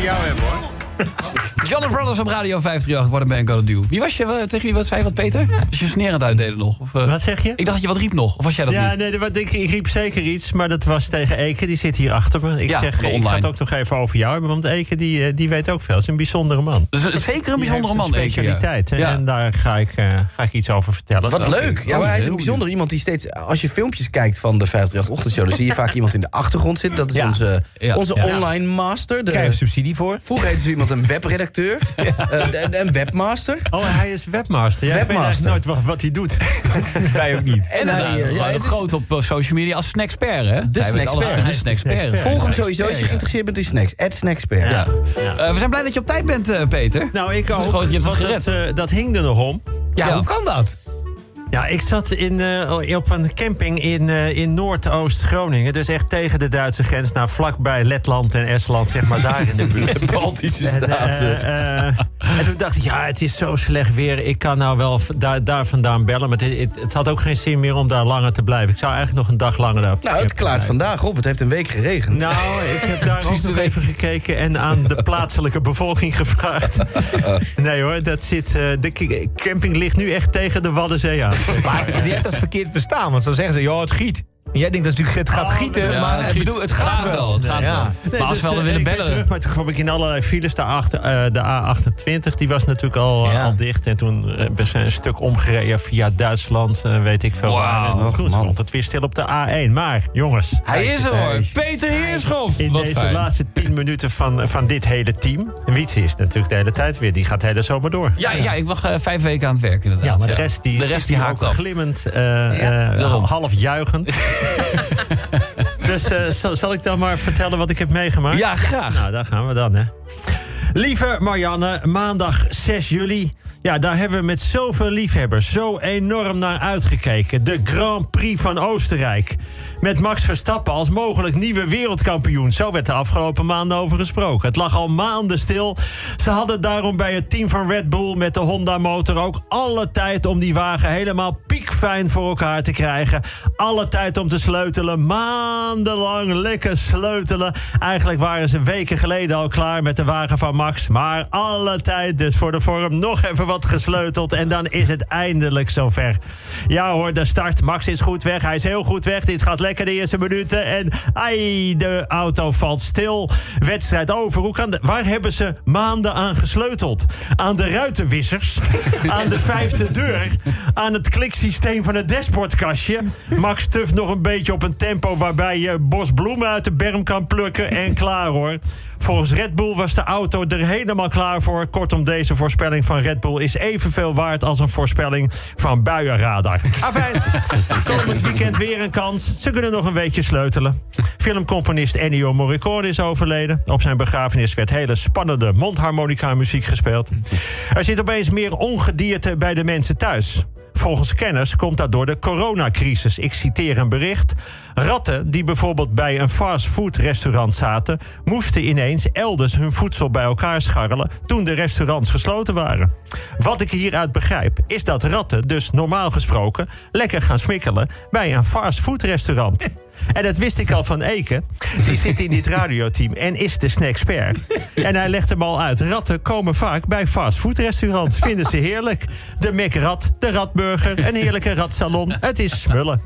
over jou hebben, hoor. John Brothers op Radio 538, What a Man Gonna Do. Wie was je? Tegen wie wat zei je wat, Peter? Was je snerend uitdelen nog? Of, eh, Wat zeg je? Ik dacht dat je wat riep nog. Of was jij dat Ja, niet? nee, wat, ik, ik riep zeker iets, maar dat was tegen Eke. Die zit hier achter me. Ik Ja, zeg, ik ga het ook nog even over jou hebben. Want Eke, die, eh, die weet ook veel. Is een bijzondere man. Dus een- zeker een bijzondere man, Eke, een ja. specialiteit. Ja. En daar ga ik, eh, ga ik iets over vertellen. Wat leuk. Ja, maar hij is een bijzonder iemand die steeds... Als je filmpjes kijkt van de 538-ochtendshow... dan zie je vaak iemand in de achtergrond zitten. Dat is Ja. onze, Ja. onze Ja. online master. Je subsidie voor? Vroeger heette zo iemand een webredacteur. eh, een- een webmaster. Oh, hij is webmaster. Ja, Webmaster. nooit wat, wat hij doet. Wij ook niet. En hij, hij, eh, ja, het is- groot op eh, social media als snackspert, hè? De snackspert. Volg hem sowieso als je geïnteresseerd bent in snacks. Snackspert. Ja. Eh, we zijn blij dat je op tijd bent, eh, Peter. Nou, ik ook. gewoon- je hebt het gered. dat, eh, dat hing er nog om. Ja, Ja. hoe kan dat? Ja, ik zat in, eh, op een camping in, eh, in Noordoost-Groningen. Dus echt tegen de Duitse grens. Nou, vlakbij Letland en Estland, zeg maar daar in de buurt. De Baltische En, eh, Staten. En toen dacht ik, ja, het is zo slecht weer. Ik kan nou wel daar, daar vandaan bellen. Maar het, het, het had ook geen zin meer om daar langer te blijven. Ik zou eigenlijk nog een dag langer daar op nou, het klaart blijven. vandaag op. Het heeft een week geregend. Nou, ik heb daar ook nog even gekeken en aan de plaatselijke bevolking gevraagd. Nee hoor, dat zit, eh, de camping ligt nu echt tegen de Waddenzee aan. Maar die heeft dat verkeerd verstaan. Want dan zeggen ze, joh, het giet. Jij denkt dat het natuurlijk het gaat gieten, Ja, maar het giet. bedoel, het gaat, wel. Het gaat Ja. wel. Nee, maar als dus, we wel eh, willen bellen... Terug, maar toen kwam ik in allerlei files. De, achter, eh, de A28 die was natuurlijk al, eh, Ja. al dicht. En toen eh, ben ze een stuk omgereden via Duitsland. eh, weet ik veel waar. Wauw. En toen stond het weer stil op de A1. Maar jongens, Hij is er hoor. Peter Heerschop. in Wat deze fijn. laatste 10 minuten van, van dit hele team. En Wietse is natuurlijk de hele tijd weer. Die gaat de hele zomer door. Ja, ja, ik eh, vijf weken aan het werk inderdaad. Ja, maar de rest die, de rest die haakt ook af. glimmend, eh, eh, half juichend. dus eh, zal, zal ik dan maar vertellen wat ik heb meegemaakt? Ja, graag. Nou, daar gaan we dan, hè. Lieve Marianne, maandag 6 juli. Ja, daar hebben we met zoveel liefhebbers zo enorm naar uitgekeken. De Grand Prix van Oostenrijk. Met Max Verstappen als mogelijk nieuwe wereldkampioen. Zo werd de afgelopen maanden over gesproken. Het lag al maanden stil. Ze hadden daarom bij het team van Red Bull met de Honda-motor ook alle tijd om die wagen helemaal piekfijn voor elkaar te krijgen. Alle tijd om te sleutelen. Maandenlang lekker sleutelen. Eigenlijk waren ze weken geleden al klaar met de wagen van Max. Maar alle tijd dus voor de vorm nog even wat gesleuteld. En dan is het eindelijk zover. Ja hoor, de start. Max is goed weg. Hij is heel goed weg. Dit gaat lekker de eerste minuten. En ai, de auto valt stil. Wedstrijd over. Hoe kan de, waar hebben ze maanden aan gesleuteld? Aan de ruitenwissers. aan de vijfde deur. Aan het kliksysteem van het dashboardkastje. Max tuft nog een beetje op een tempo waarbij je bos bloemen uit de berm kan plukken. En klaar hoor. Volgens Red Bull was de auto er helemaal klaar voor. Kortom, deze voorspelling van Red Bull is evenveel waard als een voorspelling van Buienradar. Afijn, komend weekend weer een kans. Ze kunnen nog een beetje sleutelen. Filmcomponist Ennio Morricone is overleden. Op zijn begrafenis werd hele spannende mondharmonica muziek gespeeld. Er zit opeens meer ongedierte bij de mensen thuis. Volgens kenners komt dat door de coronacrisis. Ik citeer een bericht. Ratten die bijvoorbeeld bij een fastfoodrestaurant zaten... moesten ineens elders hun voedsel bij elkaar scharrelen... toen de restaurants gesloten waren. Wat ik hieruit begrijp is dat ratten dus normaal gesproken... lekker gaan smikkelen bij een fastfoodrestaurant. En dat wist ik al van Eke. Die zit in dit radioteam en is de snackspert. En hij legt hem al uit. Ratten komen vaak bij fastfoodrestaurants. Vinden ze heerlijk. De McRat, de Ratburger, een heerlijke ratsalon. Het is smullen.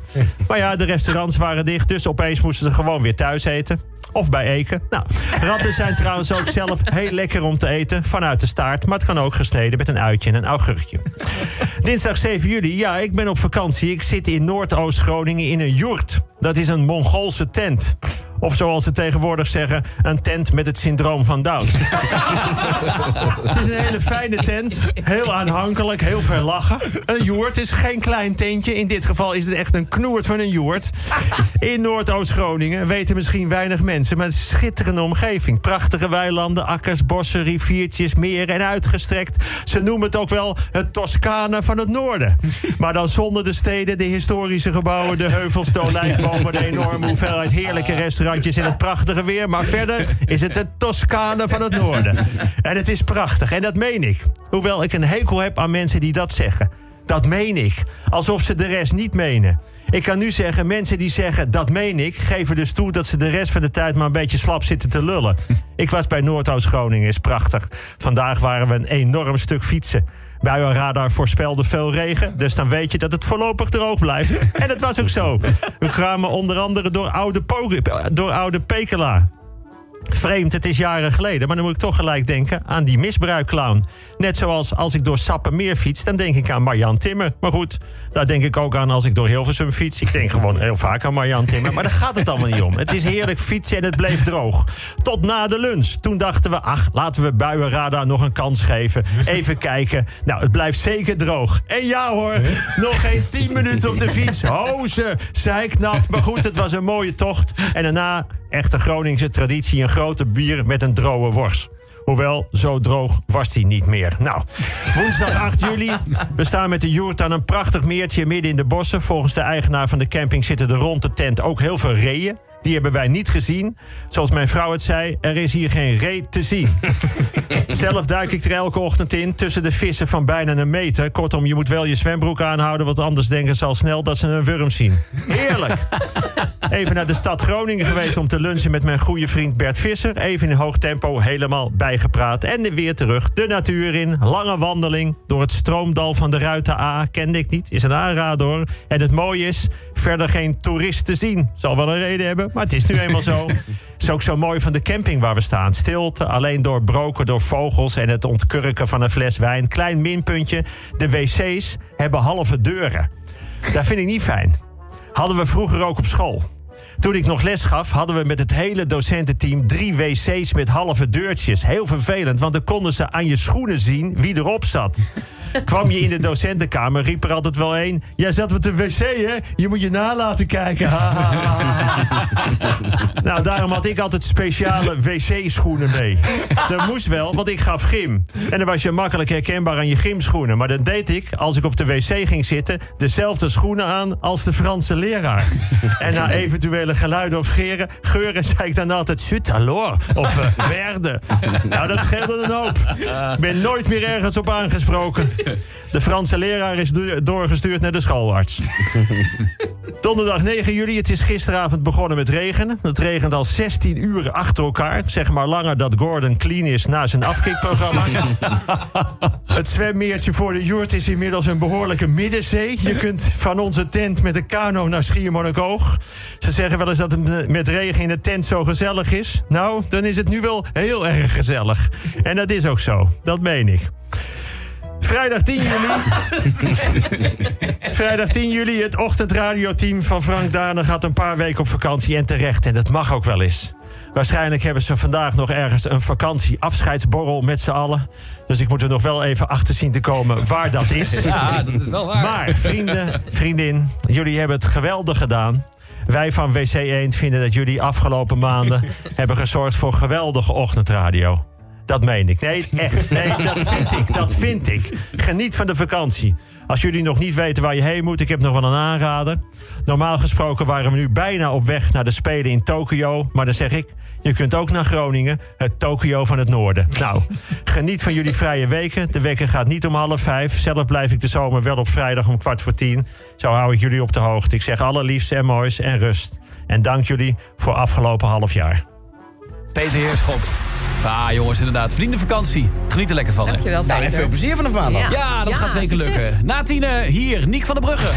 Maar ja, de restaurants waren dicht. Dus opeens moesten ze gewoon weer thuis eten. Of bij Eke. Nou, ratten zijn trouwens ook zelf heel lekker om te eten. Vanuit de staart. Maar het kan ook gesneden met een uitje en een augurkje. Dinsdag 7 juli. Ja, ik ben op vakantie. Ik zit in Noordoost-Groningen in een joert. Dat is een Mongoolse tent. Of zoals ze tegenwoordig zeggen, een tent met het syndroom van Down. het is een hele fijne tent. Heel aanhankelijk, heel veel lachen. Een joert is geen klein tentje. In dit geval is het echt een knoert van een joert. In Noordoost-Groningen weten misschien weinig mensen... maar het is een schitterende omgeving. Prachtige weilanden, akkers, bossen, riviertjes, meren en uitgestrekt. Ze noemen het ook wel het Toscane van het noorden. Maar dan zonder de steden, de historische gebouwen... de heuvels, de olijfbomen, de enorme hoeveelheid heerlijke restaurantjes... en het prachtige weer. Maar verder is het de Toscane van het noorden. En het is prachtig, en dat meen ik. Hoewel ik een hekel heb aan mensen die dat zeggen. Dat meen ik. Alsof ze de rest niet menen. Ik kan nu zeggen, mensen die zeggen dat meen ik... geven dus toe dat ze de rest van de tijd maar een beetje slap zitten te lullen. Ik was bij Noordoost-Groningen, is prachtig. Vandaag waren we een enorm stuk fietsen. Buienradar voorspelde veel regen, dus dan weet je dat het voorlopig droog blijft. En dat was ook zo. We kwamen onder andere door Oude, door oude Pekela. Vreemd, het is jaren geleden, maar dan moet ik toch gelijk denken aan die misbruikclown. Net zoals als ik door Sappemeer fiets, dan denk ik aan Marjan Timmer. Maar goed, daar denk ik ook aan als ik door Hilversum fiets. Ik denk gewoon heel vaak aan Marjan Timmer, maar daar gaat het allemaal niet om. Het is heerlijk fietsen en het bleef droog. Tot na de lunch. Toen dachten we, ach, laten we Buienradar nog een kans geven. Even kijken. Nou, het blijft zeker droog. En ja hoor, nog geen 10 minuten op de fiets. Hozen, zeiknat. Maar goed, het was een mooie tocht. En daarna, echte Groningse traditie, een grote bier met een droge worst. Hoewel, zo droog was die niet meer. Nou, woensdag 8 juli. We staan met de joert aan een prachtig meertje midden in de bossen. Volgens de eigenaar van de camping zitten er rond de tent ook heel veel reeën. Die hebben wij niet gezien. Zoals mijn vrouw het zei, er is hier geen ree te zien. Zelf duik ik er elke ochtend in tussen de vissen van bijna een meter. Kortom, je moet wel je zwembroek aanhouden... want anders denken ze al snel dat ze een wurm zien. Heerlijk! Even naar de stad Groningen geweest om te lunchen met mijn goede vriend Bert Visser. Even in hoog tempo helemaal bijgepraat. En weer terug de natuur in. Lange wandeling door het stroomdal van de Ruiten A. Kende ik niet, is een aanrader hoor. En het mooie is, verder geen toerist te zien. Zal wel een reden hebben, maar het is nu eenmaal zo. Het is ook zo mooi van de camping waar we staan. Stilte, alleen doorbroken door vogels en het ontkurken van een fles wijn. Klein minpuntje, de wc's hebben halve deuren. Dat vind ik niet fijn. Hadden we vroeger ook op school. Toen ik nog les gaf, hadden we met het hele docententeam drie wc's met halve deurtjes. Heel vervelend, want dan konden ze aan je schoenen zien wie erop zat. Kwam je in de docentenkamer, riep er altijd wel één... Jij zat met de wc, hè? Je moet je nalaten kijken. Nou, daarom had ik altijd speciale wc-schoenen mee. Dat moest wel, want ik gaf gym. En dan was je makkelijk herkenbaar aan je gymschoenen. Maar dan deed ik, als ik op de wc ging zitten... dezelfde schoenen aan als de Franse leraar. En na eventuele geluiden of geuren, zei ik dan altijd... Zut, of uh, werde. Nou, dat scheelde een hoop. Ik ben nooit meer ergens op aangesproken. De Franse leraar is do- doorgestuurd naar de schoolarts. Donderdag 9 juli, het is gisteravond begonnen met regen. Het regent al 16 uur achter elkaar. Zeg maar langer dat Gordon clean is na zijn afkikprogramma. Het zwemmeertje voor de joert is inmiddels een behoorlijke middenzee. Je kunt van onze tent met de kano naar Schiermonnikoog. Ze zeggen wel eens dat het met regen in de tent zo gezellig is. Nou, dan is het nu wel heel erg gezellig. En dat is ook zo, dat meen ik. Vrijdag 10 juli. Vrijdag 10 juli. Het ochtendradioteam van Frank Dane gaat een paar weken op vakantie. En terecht. En dat mag ook wel eens. Waarschijnlijk hebben ze vandaag nog ergens een vakantie-afscheidsborrel met z'n allen. Dus ik moet er nog wel even achter zien te komen waar dat is. Ja, dat is wel waar. Maar vrienden, vriendin, jullie hebben het geweldig gedaan. Wij van WC Eend vinden dat jullie afgelopen maanden hebben gezorgd voor geweldige ochtendradio. Dat meen ik. Nee, echt. Nee, dat vind ik. Dat vind ik. Geniet van de vakantie. Als jullie nog niet weten waar je heen moet, ik heb nog wel een aanrader. Normaal gesproken waren we nu bijna op weg naar de Spelen in Tokio. Maar dan zeg ik, je kunt ook naar Groningen, het Tokio van het Noorden. Nou, geniet van jullie vrije weken. De wekker gaat niet om half vijf. Zelf blijf ik de zomer wel op vrijdag om kwart voor tien. Zo hou ik jullie op de hoogte. Ik zeg allerliefst en moois en rust. En dank jullie voor afgelopen half jaar. Peter Heerschop. Ah, jongens, inderdaad. Vriendenvakantie. Geniet er lekker van, hè? Dankjewel, Nou, en veel plezier vanaf maandag. Ja. Ja, dat Ja, gaat zeker succes. lukken. Na tienen, hier, Niek van der Brugge.